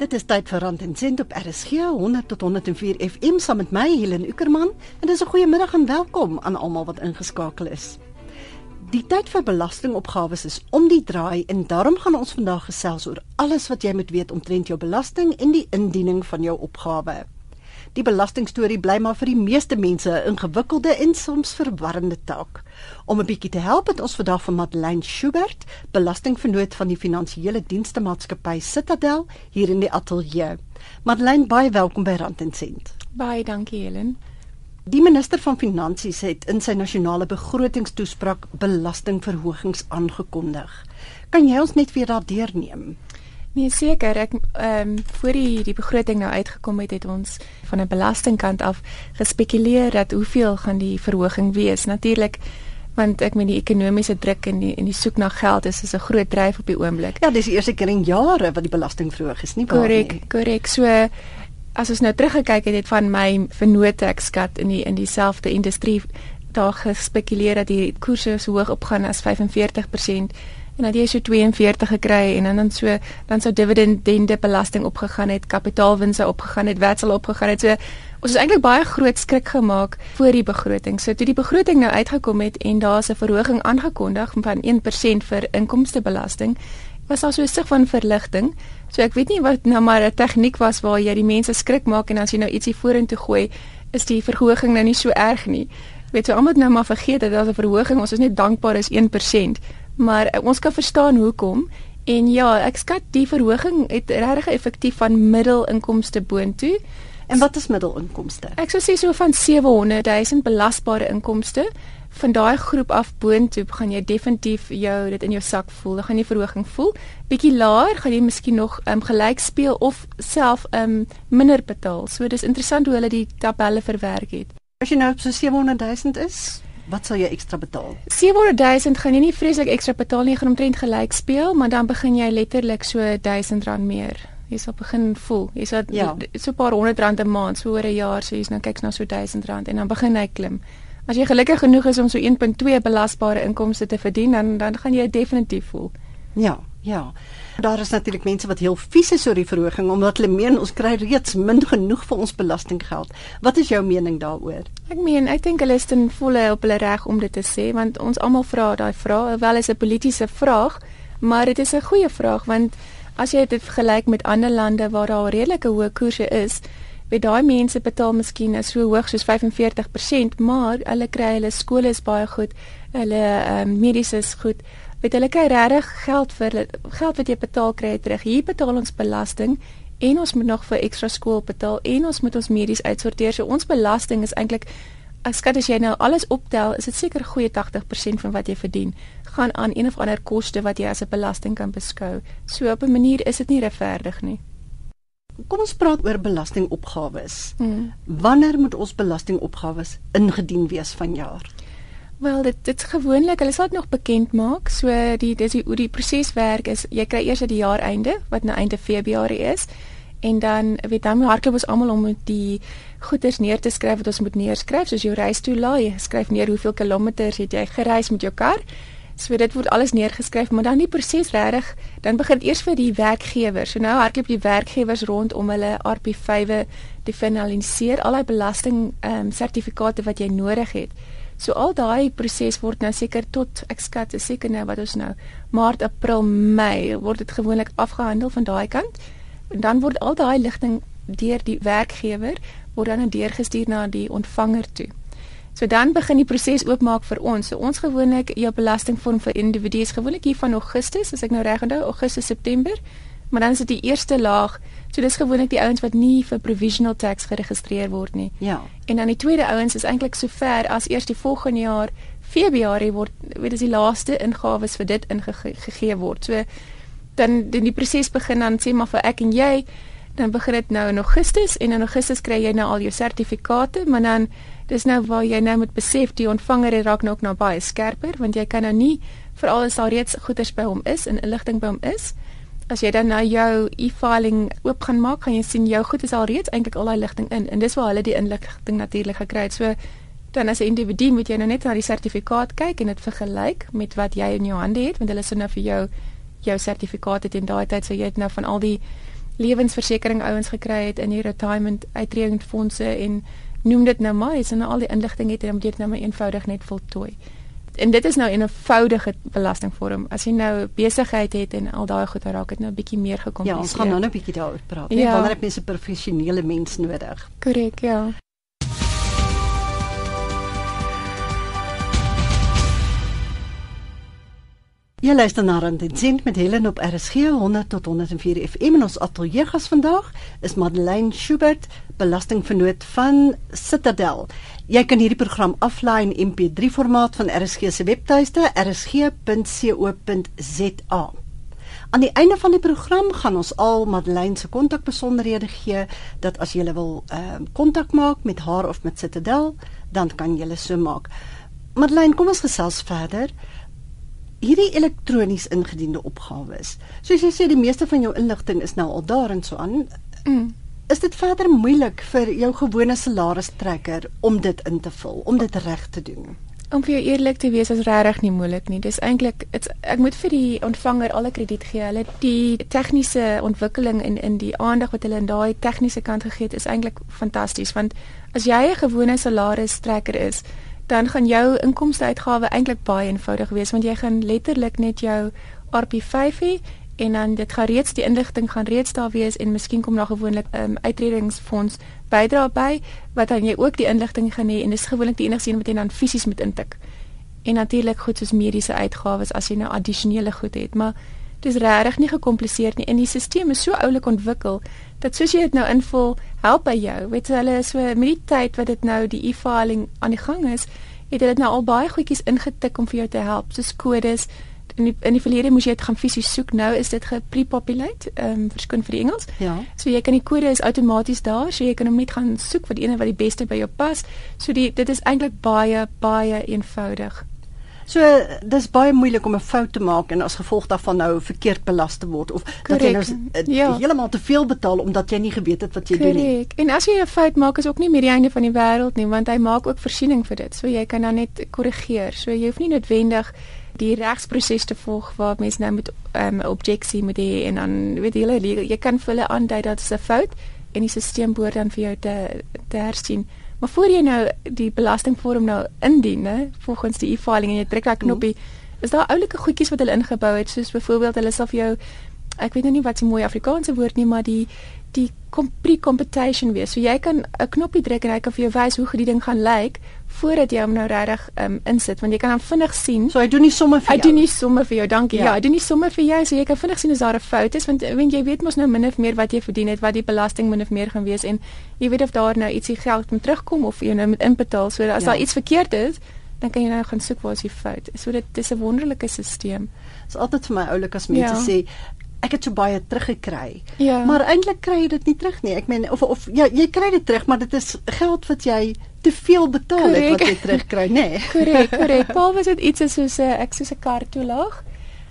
Dit is tyd vir Rand en Sent op RSG 100 tot 104 FM saam met my Helen Ukerman en dis 'n goeie middag en welkom aan almal wat ingeskakel is. Die tyd vir belastingopgawes is om die draai en daarom gaan ons vandag gesels oor alles wat jy moet weet omtrent jou belasting en die indiening van jou opgawe. Die belastingstorie bly maar vir die meeste mense 'n ingewikkelde en soms verwarrende taak. Om 'n bietjie te help het ons vandag van Madeleine Schubert, belastingvernoot van die finansiële dienste maatskappy Citadel hier in die ateljee. Madeleine, baie welkom by Rand en Sent. Baie dankie Helen. Die minister van Finansies het in sy nasionale begrotingstoespraak belastingverhogings aangekondig. Kan jy ons net weer daardeur neem? Nee seker, ek ehm um, voor die die begroting nou uitgekom het, het ons van 'n belastingkant af gespekuleer dat hoeveel gaan die verhoging wees. Natuurlik want ek meen die ekonomiese druk en die en die soek na geld is is 'n groot dryf op die oomblik. Ja, dis die eerste keer in jare wat die belasting verhoog is, nie waar nie? Korrek, korrek. So as ons nou teruggekyk het, het van my vennote ek skat in die in dieselfde industrie daar gespekuleer dat die koerse so hoog opgaan as 45% en dan jy so 42 gekry en dan dan so dan sou dividende belasting opgegaan het, kapitaalwinse opgegaan het, wetsel opgegaan het. So ons is eintlik baie groot skrik gemaak voor die begroting. So toe die begroting nou uitgekom het en daar's 'n verhoging aangekondig van 1% vir inkomstebelasting, was daar so 'n sig van verligting. So ek weet nie wat nou maar 'n tegniek was waar jy die mense skrik maak en as jy nou ietsie vorentoe gooi, is die verhoging nou nie so erg nie. Weet jy, almal nou maar vergeet dat daar's 'n verhoging. Ons is net dankbaar is 1% maar uh, ons kan verstaan hoekom en ja, ek skat die verhoging het regtig effektief van middelinkomste boontoe. En wat is middelinkomste? Ek sou sê so van 700 000 belasbare inkomste. Van daai groep af boontoe gaan jy definitief jou dit in jou sak voel. Dan gaan jy verhoging voel. Bietjie laer gaan jy miskien nog um, gelyk speel of self um, minder betaal. So dis interessant hoe hulle die tabelle verwerk het. As jy nou op so 700 000 is, Wat sal jy ekstra betaal? 700 000 gaan jy nie vreeslik ekstra betaal nie, gaan omtrent gelyk speel, maar dan begin jy letterlik so 1000 rand meer. Jy sal begin voel. Jy sal ja. so 'n paar honderd rand 'n maand, so oor 'n jaar, so jy's nou kyk na so 1000 rand en dan begin hy klim. As jy gelukkig genoeg is om so 1.2 belasbare inkomste te verdien, dan dan gaan jy definitief voel. Ja, ja. Daar is natuurlik mense wat heel vies is oor die verhoging omdat hulle meen ons kry reeds min genoeg vir ons belastinggeld. Wat is jou mening daaroor? Ek meen, ek dink hulle is ten volle op hulle reg om dit te sê want ons almal vra daai vraag, wel is 'n politieke vraag, maar dit is 'n goeie vraag want as jy dit vergelyk met ander lande waar daar redelike hoë koerse is, weet daai mense betaal miskien so hoog soos 45%, maar hulle kry hulle skole is baie goed, hulle um, mediese is goed weet hulle kry regtig geld vir geld wat jy betaal kry terug. Hier betaal ons belasting en ons moet nog vir ekstra skool betaal en ons moet ons medies uitsorteer. So ons belasting is eintlik as skat as jy nou alles optel, is dit seker goeie 80% van wat jy verdien gaan aan een of ander koste wat jy as 'n belasting kan beskou. So op 'n manier is dit nie regverdig nie. Kom ons praat oor belastingopgawes. Hmm. Wanneer moet ons belastingopgawes ingedien wees vanjaar? Wel dit dit gewoonlik, hulle sal dit nog bekend maak. So die dis hoe die proses werk is jy kry eers die jaar einde wat nou einde Februarie is en dan weet dan hardloop ons almal om die goederes neer te skryf wat ons moet neerskryf soos jou reistoelaai, skryf neer hoeveel kilometers het jy gereis met jou kar. So dit word alles neergeskryf, maar dan die proses regtig, dan begin eers vir die werkgewer. So nou hardloop die werkgewers rond om hulle RP5e te finaliseer, al die belasting ehm um, sertifikate wat jy nodig het. So al daai proses word nou seker tot ek skat is seker nou wat ons nou Maart, April, Mei word dit gewoonlik afgehandel van daai kant. En dan word al daai ligting deur die werkgewer word dan deurgestuur na die ontvanger toe. So dan begin die proses oopmaak vir ons. So ons gewoonlik jou belastingvorm vir individue gewoonlik hier van Augustus, as ek nou reg onthou, Augustus, September maar dan is dit die eerste laag. So dis gewoonlik die ouens wat nie vir provisional tax geregistreer word nie. Ja. En dan die tweede ouens is eintlik sover as eers die volgende jaar Februarie word weet as die laaste ingawes vir dit ingegee word. So dan dan die proses begin dan sê maar vir ek en jy dan begin dit nou in Augustus en in Augustus kry jy nou al jou sertifikate, maar dan dis nou waar jy nou moet besef die ontvanger raak nou ook nou baie skerper want jy kan nou nie veral as daar reeds goederes by hom is en inligting by hom is as jy dan nou jou e-filing oop gaan maak, gaan jy sien jou goed is al reeds eintlik al daai ligting in en dis waar hulle die inligting natuurlik gekry het. So dan as 'n individu moet jy nou net na die sertifikaat kyk en dit vergelyk met wat jy in jou hande het want hulle sê nou vir jou jou sertifikaat het in daai tyd so jy het nou van al die lewensversekering ouens gekry het in die retirement uittredingfondse en noem dit nou maar, is en nou al die inligting het en dan moet jy dit nou maar eenvoudig net voltooi. En dit is nou 'n eenvoudige belastingvorm. As jy nou besigheid het en al daai goed raak dit nou 'n bietjie meer gekompliseer. Ja, ons gaan nou 'n bietjie daaroor praat. Nee, ja. wanneer het mense professionele mens nodig? Korrek, ja. Jy luister na Rand en Sint met Helen op RSG 100 tot 104 FM en ons ateljee gas vandag is Madeleine Schubert, belastingvernoot van Citadel. Jy kan hierdie program aflaai in MP3 formaat van RSG se webtuiste rsg.co.za. Aan die einde van die program gaan ons al Madeleine se kontakbesonderhede gee dat as jy wil ehm uh, kontak maak met haar of met Citadel, dan kan jy so maak. Madeleine, kom ons gesels verder hierdie elektronies ingediende opgawes. Soos jy sê die meeste van jou inligting is nou al daar en so aan. Mm. Is dit verder moeilik vir jou gewone salaristrekker om dit in te vul, om dit reg te doen? Om vir jou eerlik te wees, is regtig nie moeilik nie. Dis eintlik ek moet vir die ontvanger alle krediet gee. Hulle die tegniese ontwikkeling in in die aandag wat hulle in daai tegniese kant gegee het, is eintlik fantasties want as jy 'n gewone salaristrekker is, dan gaan jou inkomste uitgawe eintlik baie eenvoudig wees want jy gaan letterlik net jou RP5 hê en dan dit gaan reeds die inligting gaan reeds daar wees en miskien kom daar gewoonlik 'n um, uitredingsfonds bydra by wat dan jy ook die inligting gaan hê en dis gewoonlik die enigste een wat jy dan fisies moet intik. En natuurlik goed soos mediese uitgawes as jy nou addisionele goed het, maar dis regtig nie gekompliseer nie. En die stelsel is so oulik ontwikkel dat soos jy dit nou invul, help by jou. Weet jy hulle so met die tyd wat dit nou die e-filing aan die gang is, het hulle nou al baie goedjies ingetik om vir jou te help, soos kodes. In die, in die verlede moes jy dit gaan fisies soek. Nou is dit gepre-populate, ehm um, verskyn vir die Engels. Ja. So jy kan die kode is outomaties daar, so jy kan hom net gaan soek vir die ene wat die beste by jou pas. So die dit is eintlik baie baie eenvoudig. So dis baie moeilik om 'n fout te maak en as gevolg daarvan nou verkeerd belas te word of Correct. dat jy nou uh, ja. heeltemal te veel betaal omdat jy nie geweet het wat jy Correct. doen nie. En as jy 'n fout maak is ook nie meer die einde van die wêreld nie want hy maak ook voorsiening vir dit. So jy kan dan net korrigeer. So jy hoef nie noodwendig die regsproses te volg waar mense nou met 'n um, objeksie moet hê en dan weet jy hulle jy kan vir hulle aandui dat dit 'n fout en die stelsel behoort dan vir jou te te hersien. Maar voor jy nou die belastingvorm nou indien, hè, volgens die e-filing en jy druk daai knoppie, mm. is daar oulike goedjies wat hulle ingebou het, soos byvoorbeeld hulle sal vir jou ek weet nou nie wat se mooi Afrikaanse woord nie, maar die die pre-competition wees. So jy kan 'n knoppie druk en hy kan vir jou wys hoe goed die ding gaan lyk voordat jy hom nou regtig um, insit, want jy kan dan vinnig sien. So hy doen nie sommer vir jou. Hy doen nie sommer vir jou. Dankie. Ja, ja hy doen nie sommer vir jou, so jy kan vinnig sien as daar 'n fout is, want want jy weet mos nou min of meer wat jy verdien het, wat die belasting min of meer gaan wees en jy weet of daar nou ietsie geld moet terugkom of jy nou moet inbetaal. So as ja. daar iets verkeerd is, dan kan jy nou gaan soek waar is die fout. So dit is 'n wonderlike stelsel. Dit is altyd vir my oulik as mense ja. sê ek het so baie teruggekry. Ja. Maar eintlik kry jy dit nie terug nie. Ek meen of of ja, jy kry dit terug, maar dit is geld wat jy te veel betaal correct. het wat jy terugkry, nê? Nee. Korrek, korrek. Paul was dit iets soos 'n ek soos 'n kar toelaag.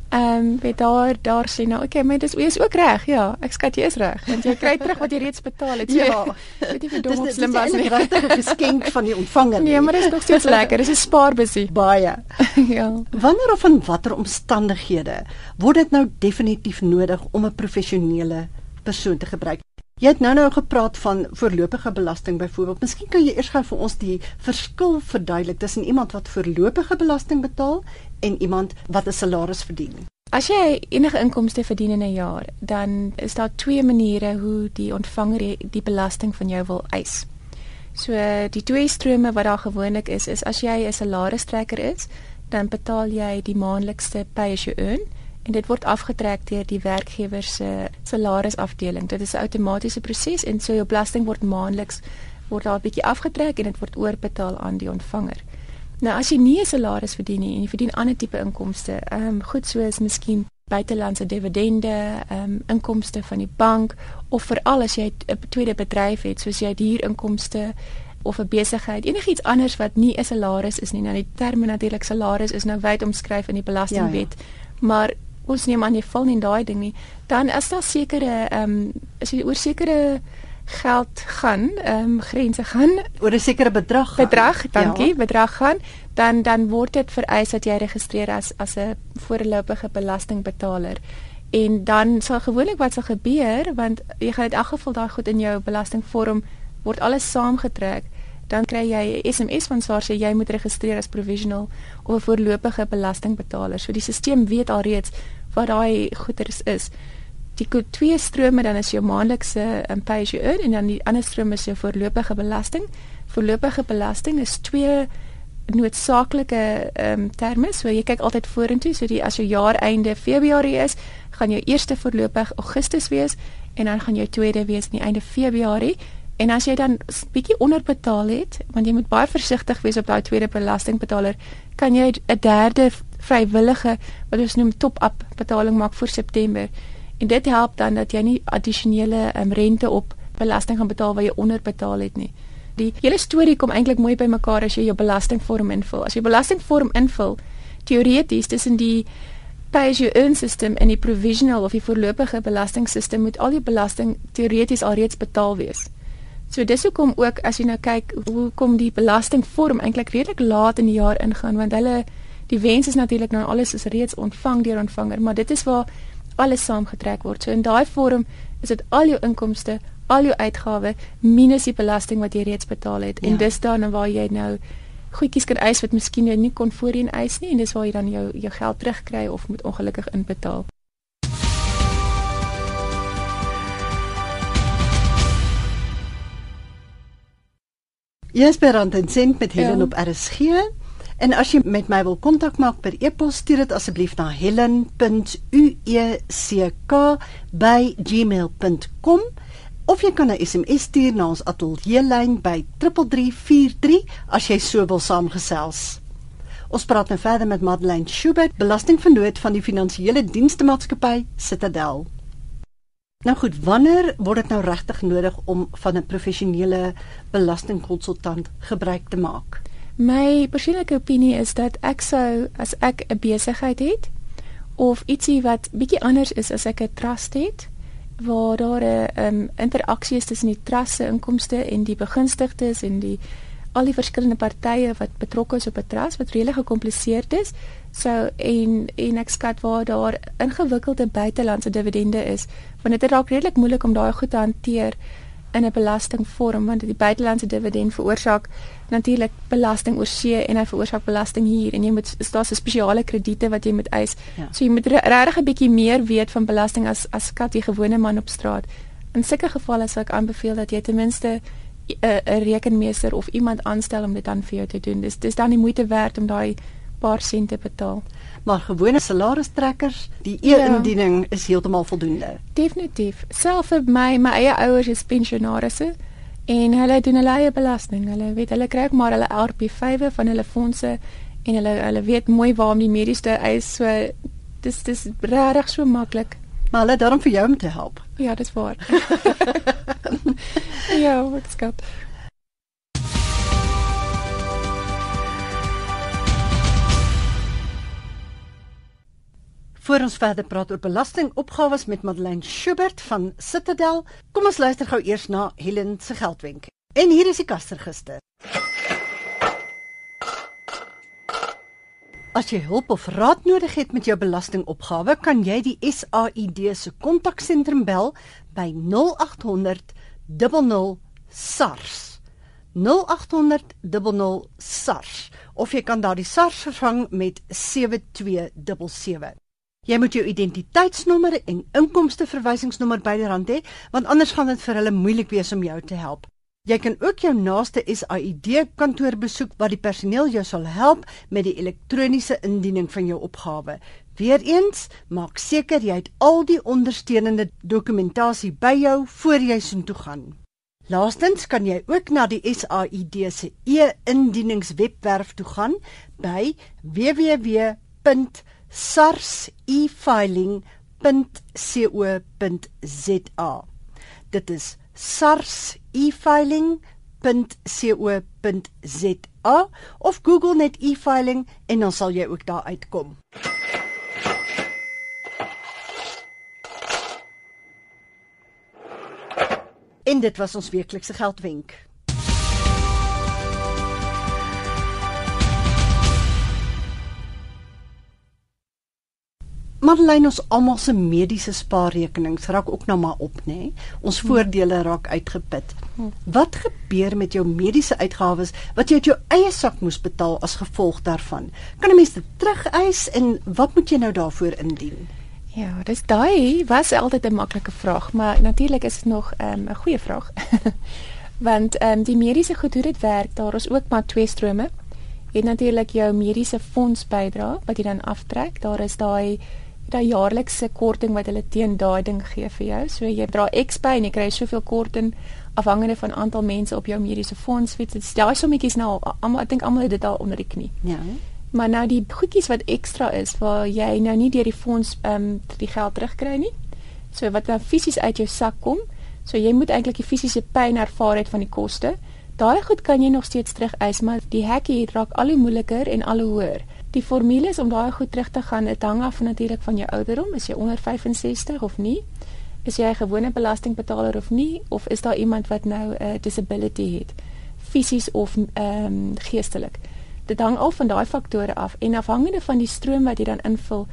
Ehm um, weet daar daar sê nou okay, maar dis is ook reg. Ja, ek skat jy is reg want jy kry terug wat jy reeds betaal het. So, ja. Weet jy vir dom of slim was nie. Dis 'n regte geskenk van die ontvanger. Nee, maar dit is nog steeds lekker. Dis 'n spaarbusie. Baie. ja. Wanneer of in watter omstandighede word dit nou definitief nodig om 'n professionele persoon te gebruik? Jy het nou nou gepraat van voorlopige belasting byvoorbeeld. Miskien kan jy eers gou vir ons die verskil verduidelik tussen iemand wat voorlopige belasting betaal en iemand wat 'n salaris verdien. As jy enige inkomste verdien in 'n jaar, dan is daar twee maniere hoe die ontvanger die belasting van jou wil eis. So die twee strome wat daar gewoonlik is, is as jy 'n salaristrekker is, dan betaal jy die maandelikse pay as you earn en dit word afgetrek deur die werkgewer se salarisafdeling. Dit is 'n outomatiese proses en so jou belasting word maandeliks word daar 'n bietjie afgetrek en dit word oorbetaal aan die ontvanger. Nou as jy nie 'n salaris verdien nie en jy verdien ander tipe inkomste, ehm um, goed soos miskien buitelandse dividende, ehm um, inkomste van die bank of veral as jy 'n tweede bedryf het soos jy huurinkomste of 'n besigheid, enigiets anders wat nie 'n salaris is nie. Nou die term natuurlik salaris is nou wyd omskryf in die belastingwet, ja, ja. maar ons neem aan jy val nie in daai ding nie. Dan as daar sekere ehm um, as jy oor sekere geld gaan, ehm um, grense gaan oor 'n sekere bedrag. Gaan. Bedrag, dankie, ja. bedrag gaan, dan dan word dit vereis dat jy registreer as as 'n voorlopige belastingbetaler. En dan sal gewoonlik wat sal gebeur want jy gaan in elk geval daai goed in jou belastingvorm word alles saamgetrek dan kry jy 'n SMS van SARS sê jy moet registreer as provisional of 'n voorlopige belastingbetaler. So die stelsel weet alreeds wat daai goederes is. Die twee strome dan is jou maandelikse um, pay as you earn en dan die ander stroom is jou voorlopige belasting. Voorlopige belasting is twee noodsaaklike ehm um, terme. So jy kyk altyd vorentoe. So die as jou jaar einde Februarie is, gaan jou eerste voorlopig Augustus wees en dan gaan jou tweede wees aan die einde Februarie. En as jy dan bietjie onderbetaal het, want jy moet baie versigtig wees op daai tweede belastingbetaler, kan jy 'n derde vrywillige wat ons noem top-up betaling maak vir September. En dit help dan dat jy nie addisionele um, rente op belasting gaan betaal wat jy onderbetaal het nie. Die hele storie kom eintlik mooi bymekaar as jy jou belastingvorm invul. As jy belastingvorm invul, teoreties tussen die pay as you earn system en die provisional of die voorlopige belastingsisteem moet al die belasting teoreties alreeds betaal wees. So dis hoekom ook as jy nou kyk hoe kom die belastingvorm eintlik redelik laat in die jaar ingaan want hulle die wens is natuurlik nou alles is reeds ontvang deur ontvanger maar dit is waar alles saamgetrek word. So in daai vorm is dit al jou inkomste, al jou uitgawes minus die belasting wat jy reeds betaal het. Ja. En dis dan waar jy nou goedjies kan eis wat miskien jy nie kon voorheen eis nie en dis waar jy dan jou jou geld terugkry of moet ongelukkig inbetaal. Jesperant en sent met Helen ja. op RSG. En as jy met my wil kontak maak per e-pos, stuur dit asseblief na helen.ueck@gmail.com of jy kan 'n SMS stuur na ons ateljeelyn by 3343 as jy so wil saamgesels. Ons praat nou verder met Madeleine Schubert, belastingvernoot van die finansiële dienste maatskappy Citadel. Nou goed, wanneer word dit nou regtig nodig om van 'n professionele belastingkonsultant gebruik te maak? My persoonlike opinie is dat ek sou as ek 'n besigheid het of ietsie wat bietjie anders is as ek 'n trust het waar daar 'n um, interaksie is tussen die trust se inkomste en die begunstigdes en die al die verskillende partye wat betrokke is op 'n trust wat regtig gekompliseerd is. So en en ek skat waar daar ingewikkelde buitelandse dividende is, want dit raak redelik moeilik om daai goed te hanteer in 'n belastingvorm want die buitelandse dividend veroorsaak natuurlik belasting oor see en hy veroorsaak belasting hier en jy moet daar's 'n spesiale krediete wat jy moet eis. Ja. So jy moet regtig 'n bietjie meer weet van belasting as as skat die gewone man op straat. In sulke gevalle sal ek aanbeveel dat jy ten minste 'n rekenmeester of iemand aanstel om dit dan vir jou te doen. Dis dis dan die moeite werd om daai paar sente betaal. Maar gewone salaristrekkers, die e-indiening ja. is heeltemal voldoende. Definitief. Self vir my, my eie ouers is pensionaarsse en hulle doen hulle eie belasting. Hulle weet hulle kry ook maar hulle RP5 van hulle fondse en hulle hulle weet mooi waar om die mediese eis so dis dis regtig so maklik. Maar hulle daarom vir jou om te help. Ja, dis waar. ja, wat skat. Voor ons verder praat oor belastingopgawes met Madeleine Schubert van Citadel, kom ons luister gou eers na Helen se geldwenk. En hier is die kasregister. As jy hulp of raad nodig het met jou belastingopgawe, kan jy die SAID se kontaksentrum bel by 0800 00 SARS. 0800 00 SARS of jy kan daardie SARS vervang met 7277. Jy moet jou identiteitsnommer en inkomste verwysingsnommer byderhand hê, want anders gaan dit vir hulle moeilik wees om jou te help. Jy kan ook jou naaste SAID kantoor besoek waar die personeel jou sal help met die elektroniese indiening van jou opgawe. Weereens, maak seker jy het al die ondersteunende dokumentasie by jou voor jy soontoe gaan. Laastens kan jy ook na die SAID se e-indieningswebwerf toe gaan by www.sars-e-filing.co.za. Dit is sars-e-filing.co.za of Google net e-filing en dan sal jy ook daar uitkom. En dit was ons weeklikse geldwenk. Marlyn ons almal se mediese spaarrekenings raak ook nou maar op, nê? Nee? Ons hmm. voordele raak uitgeput. Hmm. Wat gebeur met jou mediese uitgawes wat jy uit jou eie sak moes betaal as gevolg daarvan? Kan 'n mens dit terugeis en wat moet jy nou daarvoor indien? Ja, dis daai was altyd 'n maklike vraag, maar natuurlik is dit nog ehm, 'n um, goeie vraag. Want ehm um, die mediese goed hoe dit werk, daar is ook maar twee strome. Jy het natuurlik jou mediese fonds bydra wat jy dan aftrek. Daar is daai daai jaarlikse korting wat hulle teen daai ding gee vir jou. So jy dra X by en jy kry soveel korting afhangende van aantal mense op jou mediese fonds. Dit is daai sommetjies nou almal ek dink almal het dit al onder die knie. Ja. Maar nou die goedjies wat ekstra is waar jy nou nie deur die fonds ehm um, die geld terugkry nie. So wat dan fisies uit jou sak kom. So jy moet eintlik die fisiese pyn ervaar het van die koste. Daai goed kan jy nog steeds terugeis, maar die hekkie raak al hoe moeiliker en al hoe hoër. Die formules om daai goed terug te gaan, dit hang af natuurlik van jou ouderdom, is jy onder 65 of nie? Is jy 'n gewone belastingbetaler of nie? Of is daar iemand wat nou 'n uh, disability het? Fisies of ehm um, geestelik? Dit hang al van daai faktore af en afhangende van die stroom wat jy dan invul,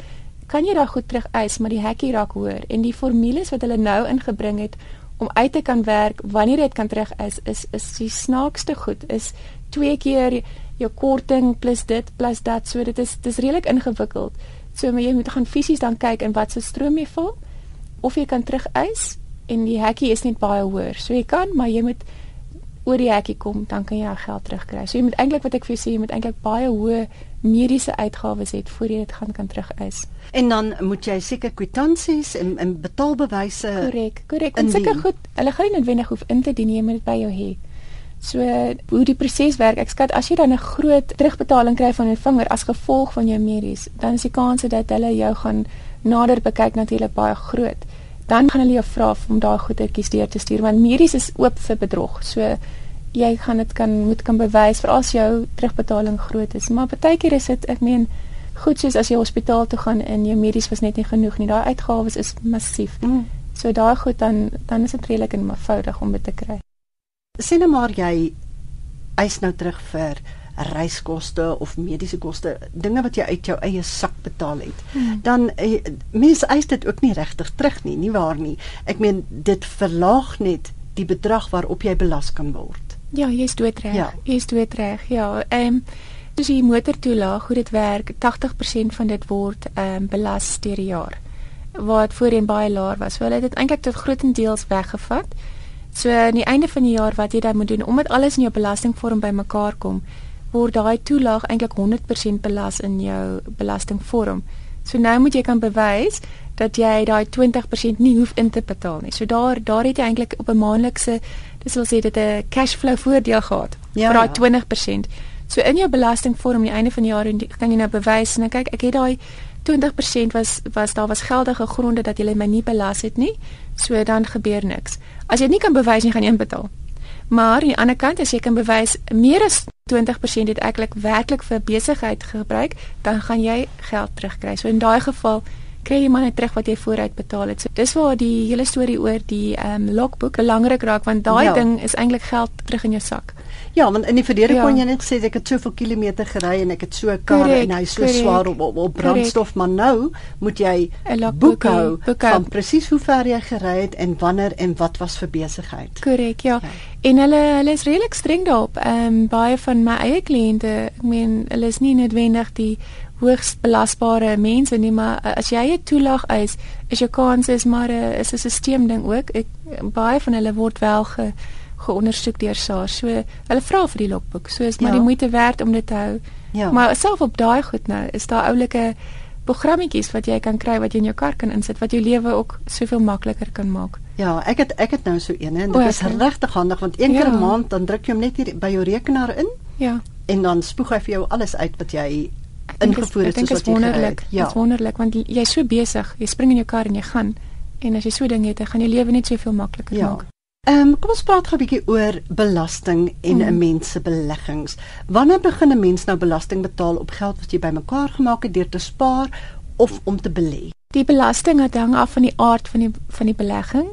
kan jy daai goed terug eis, maar die hekkie raak hoër en die formules wat hulle nou ingebring het om uit te kan werk wanneer dit kan terug eis is is die snaakste goed. Is twee keer jou korting plus dit plus dat so dit is dis redelik ingewikkeld. So jy moet gaan fisies dan kyk in wat se stroom jy val of jy kan terug eis en die hekkie is net baie hoër. So jy kan, maar jy moet oor die hekkie kom, dan kan jy jou geld terugkry. So jy moet eintlik wat ek vir jou sê, jy moet eintlik baie hoë mediese uitgawes hê voor jy dit gaan kan terugeis. En dan moet jy seker kwitansies en en betaalbewyse Korrek, korrek. En seker goed, hulle gaan nie noodwendig hoef in te dien jy moet dit by jou hê. So hoe die proses werk, ek skat as jy dan 'n groot terugbetaling kry van 'n vinger as gevolg van jou medies, dan is die kans dat hulle jou gaan nader bekyk natuurlik baie groot dan gaan hulle jou vra om daai goedertjies deur te stuur want medies is oop vir bedrog. So jy gaan dit kan moet kan bewys vir as jou terugbetaling groot is. Maar partykeer is dit ek meen goed soos as jy hospitaal toe gaan en jou medies was net nie genoeg nie. Daai uitgawes is massief. Mm. So daai goed dan dan is dit redelik en eenvoudig om dit te kry. Sien nou maar jy eis nou terug vir reiskoste of mediese koste, dinge wat jy uit jou eie sak betaal het, hmm. dan eh, mense eis dit ook nie regtig terug nie, nie waar nie. Ek meen dit verlaag net die bedrag waarop jy belas kan word. Ja, jy's doodreg. Ja. Jy's doodreg. Ja, ehm um, dis die motortoelaag, hoe dit werk, 80% van dit word ehm um, belas deur die jaar. Wat voorheen baie laag was. Hulle het dit eintlik tot grootendeels weggevat. So aan die einde van die jaar wat jy dan moet doen omdat alles in jou belastingvorm bymekaar kom, word daai toelaag eintlik 100% belas in jou belastingvorm. So nou moet jy kan bewys dat jy daai 20% nie hoef in te betaal nie. So daar daar het jy eintlik op 'n maandelikse dis wil sê dit 'n cashflow voordeel gehad ja, vir daai ja. 20%. So in jou belastingvorm aan die einde van die jaar kan jy nou bewys en kyk ek het daai 20% was was daar was geldige gronde dat jy my nie belas het nie. So dan gebeur niks. As jy nie kan bewys nie gaan jy inbetaal. Maar aan die ander kant as jy kan bewys meer as 20% het eintlik werklik vir besigheid gebruik, dan gaan jy geld terugkry. So in daai geval kry jy maar net terug wat jy vooruit betaal het. So dis waar die hele storie oor die ehm um, logboek belangrik raak want daai ja. ding is eintlik geld terug in jou sak. Ja, want in die verlede ja. kon jy net sê ek het soveel kilometer gery en ek het so 'n kar correct, en hy is so correct, swaar op, op, op brandstof, correct. maar nou moet jy boekhou van presies hoe ver jy gery het en wanneer en wat was vir besigheid. Korrek, ja. ja. En hulle hulle is redelik streng daarop. Ehm um, baie van my eie kliënte, ek meen hulle is nie noodwendig die hoogs belasbare mense nie, maar uh, as jy 'n toelaag eis, is jou kans is maar 'n uh, is 'n stelsel ding ook. Ek baie van hulle word wel ge geondersoek deur SARS. So hulle vra vir die logboek. So is maar ja. die moeite werd om dit te hou. Ja. Maar self op daai goed nou, is daar oulike programmetjies wat jy kan kry wat jy in jou kar kan insit wat jou lewe ook soveel makliker kan maak. Ja, ek het ek het nou so een en dit is regtig handig want een ja. keer 'n maand dan druk jy hom net hier by jou rekenaar in. Ja. En dan spoeg hy vir jou alles uit wat jy ingevoer het soos wat jy wonderlik. Ja, dit is wonderlik want jy's so besig. Jy spring in jou kar en jy gaan en as jy so ding het, dan gaan jou lewe net soveel makliker ja. maak. Ehm um, kom ons praat gou 'n bietjie oor belasting en 'n mm. mens se beleggings. Wanneer begin 'n mens nou belasting betaal op geld wat jy bymekaar gemaak het deur te spaar of om te belê? Die belasting hang af van die aard van die van die belegging.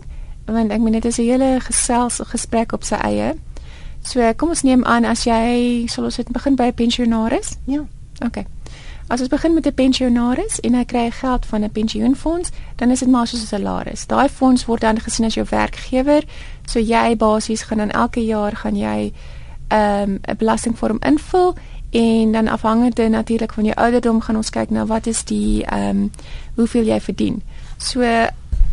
Want ek meen dit is 'n hele gesels gesprek op sy eie. So kom ons neem aan as jy sal ons dit begin by 'n pensionaris? Ja. OK. As ons begin met 'n pensionaris en hy kry geld van 'n pensioenfonds, dan is dit maar soos 'n salaris. Daai fonds word dan gesien as jou werkgewer, so jy basies gaan dan elke jaar gaan jy ehm, 'n um, belastingvorm invul en dan afhangende natuurlik van jou ouderdom gaan ons kyk na wat is die ehm um, hoeveel jy verdien. So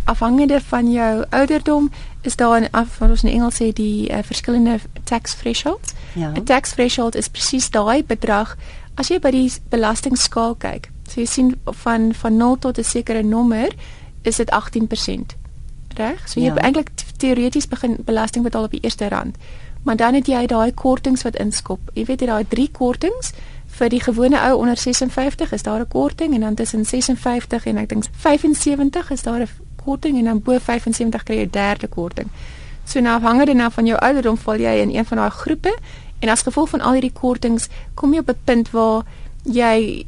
afhangende van jou ouderdom is daar 'n af wat ons in Engels sê die uh, verskillende tax thresholds. Ja. 'n Tax threshold is presies daai bedrag as jy by die belastingskaal kyk. So jy sien van van 0 tot 'n sekere nommer is dit 18%. Reg? So jy ja. eintlik teoreties begin belasting betaal op die eerste rand. Maar dan het jy daai kortings wat inskop. Jy weet jy daai drie kortings vir die gewone ou onder 56 is daar 'n korting en dan tussen 56 en ek dink 75 is daar 'n korting en dan bo 75 kry jy 'n derde korting. So nou afhangende nou van jou ouderdom val jy in een van daai groepe en as gevolg van al hierdie kortings kom jy op 'n punt waar jy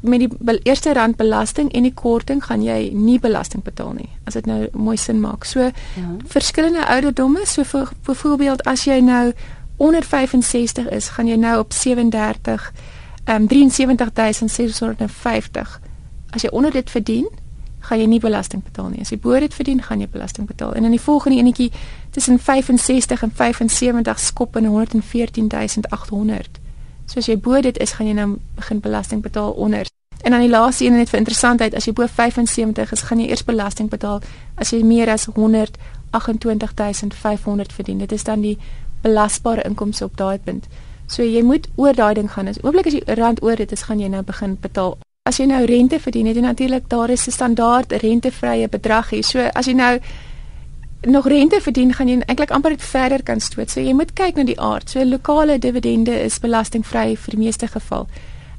met die eerste rand belasting en die korting gaan jy nie belasting betaal nie as dit nou mooi sin maak. So ja. verskillende ouderdomme, so vir byvoorbeeld as jy nou onder 65 is, gaan jy nou op 37 ehm um, 73650. As jy onder dit verdien, gaan jy nie belasting betaal nie. As jy bo dit verdien, gaan jy belasting betaal. En in die volgende enetjie tussen 65 en 75 skop in 114800. So as jy bo dit is, gaan jy nou begin belasting betaal onder. En dan die laaste een net vir interessantheid, as jy bo 75 is, gaan jy eers belasting betaal as jy meer as 128500 verdien. Dit is dan die belasbare inkomste op daai punt. So jy moet oor daai ding gaan. As oomblik as jy rand oor dit is, gaan jy nou begin betaal as jy nou rente verdien, het jy natuurlik daar is 'n standaard rentevrye bedrag hier. So as jy nou nog rente verdien, gaan jy eintlik amper verder kan stoot. So jy moet kyk na die aard. So lokale dividende is belastingvry vir die meeste geval.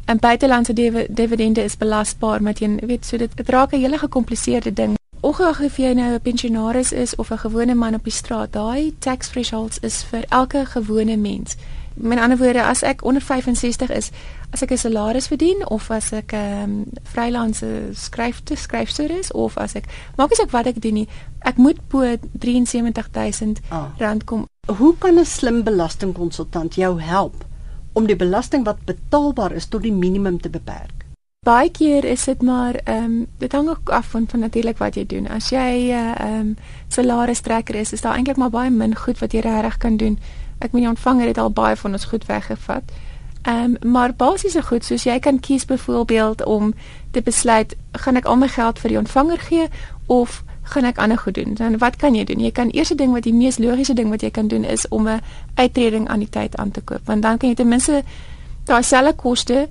En buitelandse dividende is belasbaar, maar jy weet, so dit, dit raak 'n hele gekompliseerde ding. Ongeag of jy nou 'n pensionaris is of 'n gewone man op die straat, daai tax thresholds is vir elke gewone mens. Met ander woorde, as ek onder 65 is, as ek 'n salaris verdien of as ek 'n um, ehm, freelance skryfte skryfster is of as ek maak nie saak wat ek doen nie, ek moet bo 73000 ah. rand kom. Hoe kan 'n slim belastingkonsultant jou help om die belasting wat betaalbaar is tot die minimum te beperk? Baie keer is dit maar ehm um, dit hang ook af van, van natuurlik wat jy doen. As jy 'n uh, eh, ehm um, salaris trekker is, is daar eintlik maar baie min goed wat jy regtig kan doen ek meen die ontvanger het al baie van ons goed weggevat. Ehm um, maar basiese goed soos jy kan kies byvoorbeeld om te besluit gaan ek al my geld vir die ontvanger gee of gaan ek ander goed doen. Dan wat kan jy doen? Jy kan eerste ding wat die mees logiese ding wat jy kan doen is om 'n uittreding aan die tyd aan te koop want dan kan jy ten minste daai selfe koste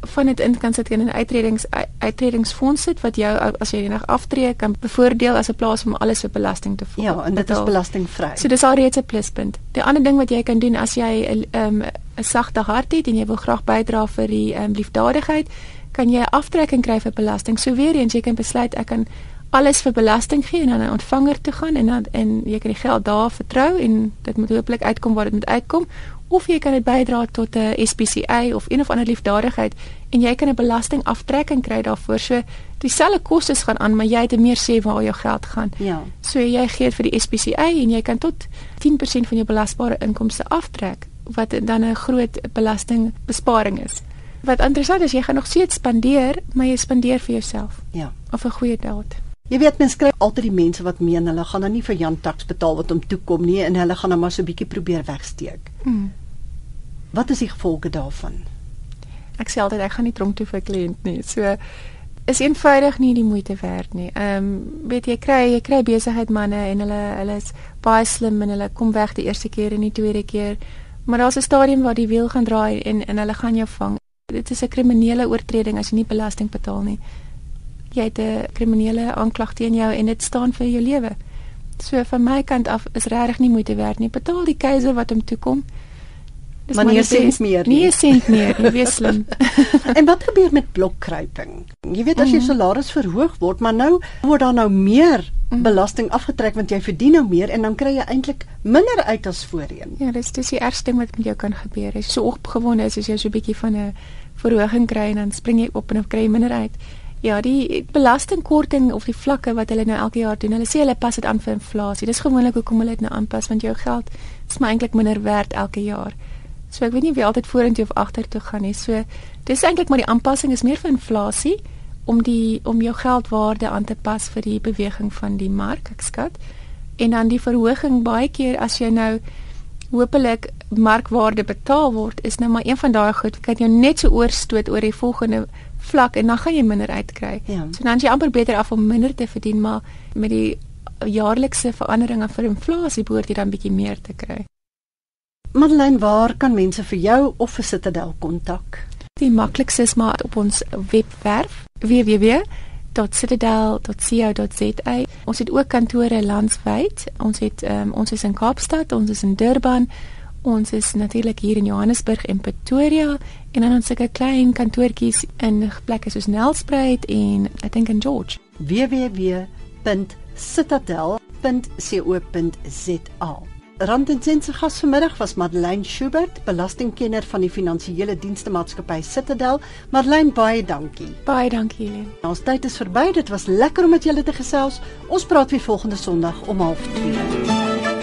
van dit in kan sit in 'n uitredings uitredingsfonds sit wat jou as jy eendag aftree kan bevoordeel as 'n plaas om alles op belasting te voer. Ja, en dit is belastingvry. So dis al reeds 'n pluspunt. Die ander ding wat jy kan doen as jy 'n um, 'n sagte hart het en jy wil graag bydra vir die um, liefdadigheid, kan jy 'n aftrekking kry vir belasting. So weer eens jy kan besluit ek kan alles vir belasting gee en dan 'n ontvanger toe gaan en dan en jy kan die geld daar vertrou en dit moet hopelik uitkom waar dit moet uitkom of jy kan dit bydra tot 'n SPCA of een of ander liefdadigheid en jy kan 'n belastingaftrekking kry daarvoor. So dieselfde kostes gaan aan, maar jy het meer sê waar jou geld gaan. Ja. So jy gee vir die SPCA en jy kan tot 10% van jou belasbare inkomste aftrek wat dan 'n groot belastingbesparing is. Wat interessant is, jy gaan nog steeds spandeer, maar jy spandeer vir jouself. Ja. Of 'n goeie daad. Jy weet mens kry altyd die mense wat meen hulle gaan dan nie vir Jan Tax betaal wat hom toe kom nie en hulle gaan dan maar so bietjie probeer wegsteek. Mm. Wat is die gevolge daarvan? Ek sê altyd ek gaan nie tronk toe vir 'n kliënt nie. So is eenvoudig nie die moeite werd nie. Ehm um, weet jy kry jy kry besigheid manne en hulle hulle is baie slim en hulle kom weg die eerste keer en die tweede keer. Maar daar's 'n stadium waar die wiel gaan draai en en hulle gaan jou vang. Dit is 'n kriminele oortreding as jy nie belasting betaal nie. Jy het 'n kriminele aanklag teen jou en dit staan vir jou lewe. So van my kant af is regtig nie moeite werd nie. Betaal die keiser wat hom toe kom. Dis maar nie sent meer nie. Nie sent meer, jy weet slim. en wat gebeur met blokkruiping? Jy weet as jy mhm. salaris verhoog word, maar nou word daar nou meer mhm. belasting afgetrek want jy verdien nou meer en dan kry jy eintlik minder uit as voorheen. Ja, dis dis die ergste ding wat met jou kan gebeur. As jy so opgewonde is as jy so 'n bietjie van 'n verhoging kry en dan spring jy op en dan kry jy minder uit. Ja, die belastingkorting of die vlakke wat hulle nou elke jaar doen. Hulle sê hulle pas dit aan vir inflasie. Dis gewoonlik hoekom hulle dit nou aanpas want jou geld is maar eintlik minder werd elke jaar. So ek weet nie wie altyd vorentoe of agtertoe gaan nie. So dis eintlik maar die aanpassing is meer vir inflasie om die om jou geldwaarde aan te pas vir die beweging van die mark, ek skat. En dan die verhoging baie keer as jy nou hopelik markwaarde betaal word, is nou maar een van daai goed wat jou net so oorstoot oor die volgende vlak en dan gaan jy minder uitkry. Ja. So dan is jy amper beter af om minder te verdien, maar met die jaarlikse veranderinge vir inflasie behoort jy dan bietjie meer te kry. Madeleine, waar kan mense vir jou of vir Citadel kontak? Die maklikste is maar op ons webwerf www.citadel.co.za. Ons het ook kantore landwyd. Ons het um, ons is in Kaapstad, ons is in Durban, ons is natuurlik hier in Johannesburg en Pretoria en dan ons het 'n klein kantoortjies in plekke soos Nelspruit en ek dink in George. www.citadel.co.za Rand en Sent se gas vanmiddag was Madeleine Schubert, belastingkenner van die finansiële dienste maatskappy Citadel. Madeleine, baie dankie. Baie dankie, Helen. Ons tyd is verby. Dit was lekker om met julle te gesels. Ons praat weer volgende Sondag om 12:30.